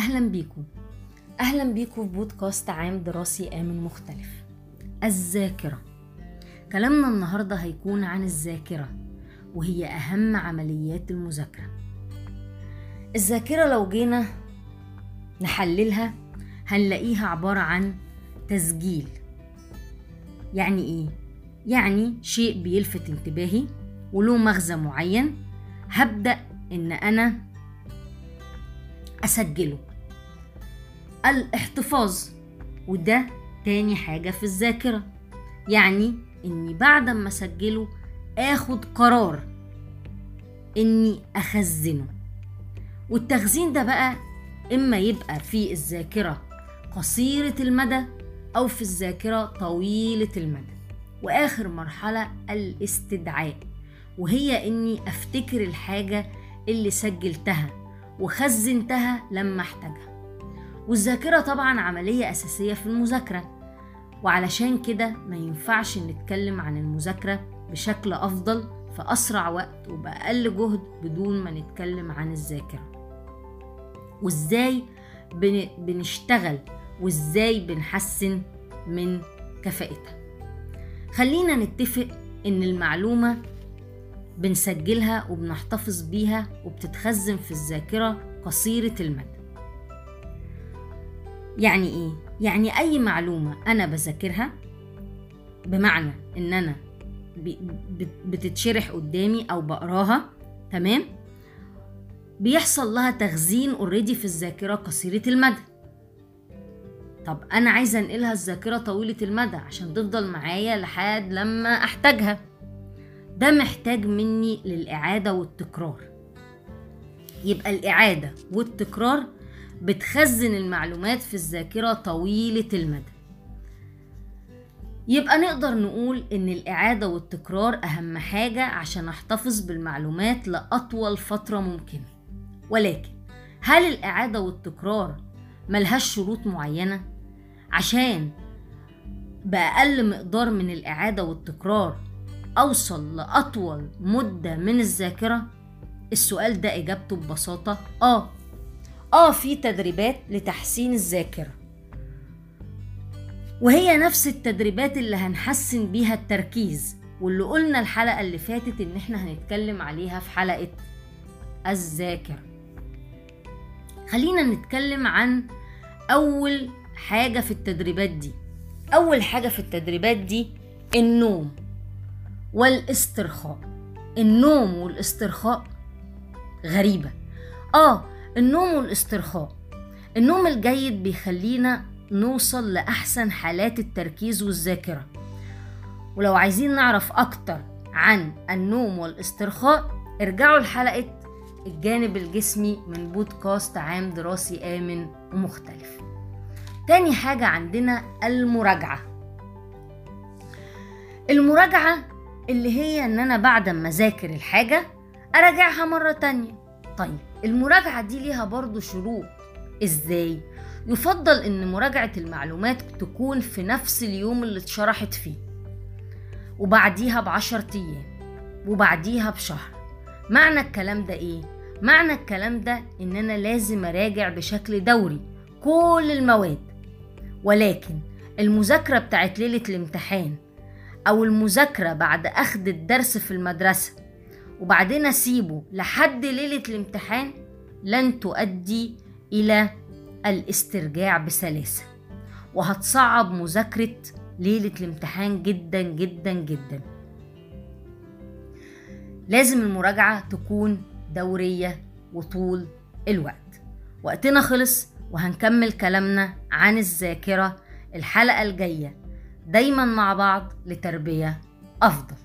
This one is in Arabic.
أهلا بيكم. أهلا بيكم في بودكاست عام دراسي آمن مختلف. الذاكرة. كلامنا النهاردة هيكون عن الذاكرة وهي أهم عمليات المذاكرة. الذاكرة لو جينا نحللها هنلاقيها عبارة عن تسجيل. يعني إيه؟ يعني شيء بيلفت انتباهي وله مغزى معين هبدأ إن أنا أسجله. الاحتفاظ. وده تاني حاجة في الذاكرة. يعني إني بعد ما أسجله آخد قرار إني أخزنه. والتخزين ده بقى إما يبقى في الذاكرة قصيرة المدى أو في الذاكرة طويلة المدى. وآخر مرحلة الاستدعاء. وهي إني أفتكر الحاجة اللي سجلتها وخزنتها لما احتاجها. والذاكرة طبعا عملية أساسية في المذاكرة. وعلشان كده ما ينفعش نتكلم عن المذاكرة بشكل أفضل في أسرع وقت وبأقل جهد بدون ما نتكلم عن الذاكرة. وإزاي بن- بنشتغل وإزاي بنحسن من كفاءتها. خلينا نتفق إن المعلومة بنسجلها وبنحتفظ بيها وبتتخزن في الذاكرة قصيرة المدى. يعني إيه؟ يعني أي معلومة أنا بذاكرها بمعنى إن أنا بتتشرح قدامي أو بقراها تمام؟ بيحصل لها تخزين اوريدي في الذاكرة قصيرة المدى. طب أنا عايزة أنقلها الذاكرة طويلة المدى عشان تفضل معايا لحد لما أحتاجها. ده محتاج مني للإعادة والتكرار. يبقى الإعادة والتكرار بتخزن المعلومات في الذاكرة طويلة المدى يبقى نقدر نقول إن الإعادة والتكرار أهم حاجة عشان أحتفظ بالمعلومات لأطول فترة ممكنة ولكن هل الإعادة والتكرار ملهاش شروط معينة؟ عشان بأقل مقدار من الإعادة والتكرار أوصل لأطول مدة من الذاكرة؟ السؤال ده إجابته ببساطة آه آه في تدريبات لتحسين الذاكرة. وهي نفس التدريبات اللي هنحسن بيها التركيز واللي قلنا الحلقة اللي فاتت إن إحنا هنتكلم عليها في حلقة الذاكرة. خلينا نتكلم عن أول حاجة في التدريبات دي. أول حاجة في التدريبات دي النوم والاسترخاء. النوم والاسترخاء غريبة. آه النوم والاسترخاء. النوم الجيد بيخلينا نوصل لأحسن حالات التركيز والذاكرة. ولو عايزين نعرف أكتر عن النوم والاسترخاء ارجعوا لحلقة الجانب الجسمي من بودكاست عام دراسي آمن ومختلف. تاني حاجة عندنا المراجعة. المراجعة اللي هي إن أنا بعد ما أذاكر الحاجة أراجعها مرة تانية. طيب المراجعة دي ليها برضو شروط إزاي؟ يفضل إن مراجعة المعلومات تكون في نفس اليوم اللي اتشرحت فيه وبعديها بعشر أيام وبعديها بشهر معنى الكلام ده إيه؟ معنى الكلام ده إن أنا لازم أراجع بشكل دوري كل المواد ولكن المذاكرة بتاعت ليلة الامتحان أو المذاكرة بعد اخد الدرس في المدرسة وبعدين أسيبه لحد ليلة الامتحان لن تؤدي إلى الاسترجاع بسلاسة. وهتصعب مذاكرة ليلة الامتحان جدا جدا جدا. لازم المراجعة تكون دورية وطول الوقت. وقتنا خلص وهنكمل كلامنا عن الذاكرة الحلقة الجاية دايما مع بعض لتربية أفضل.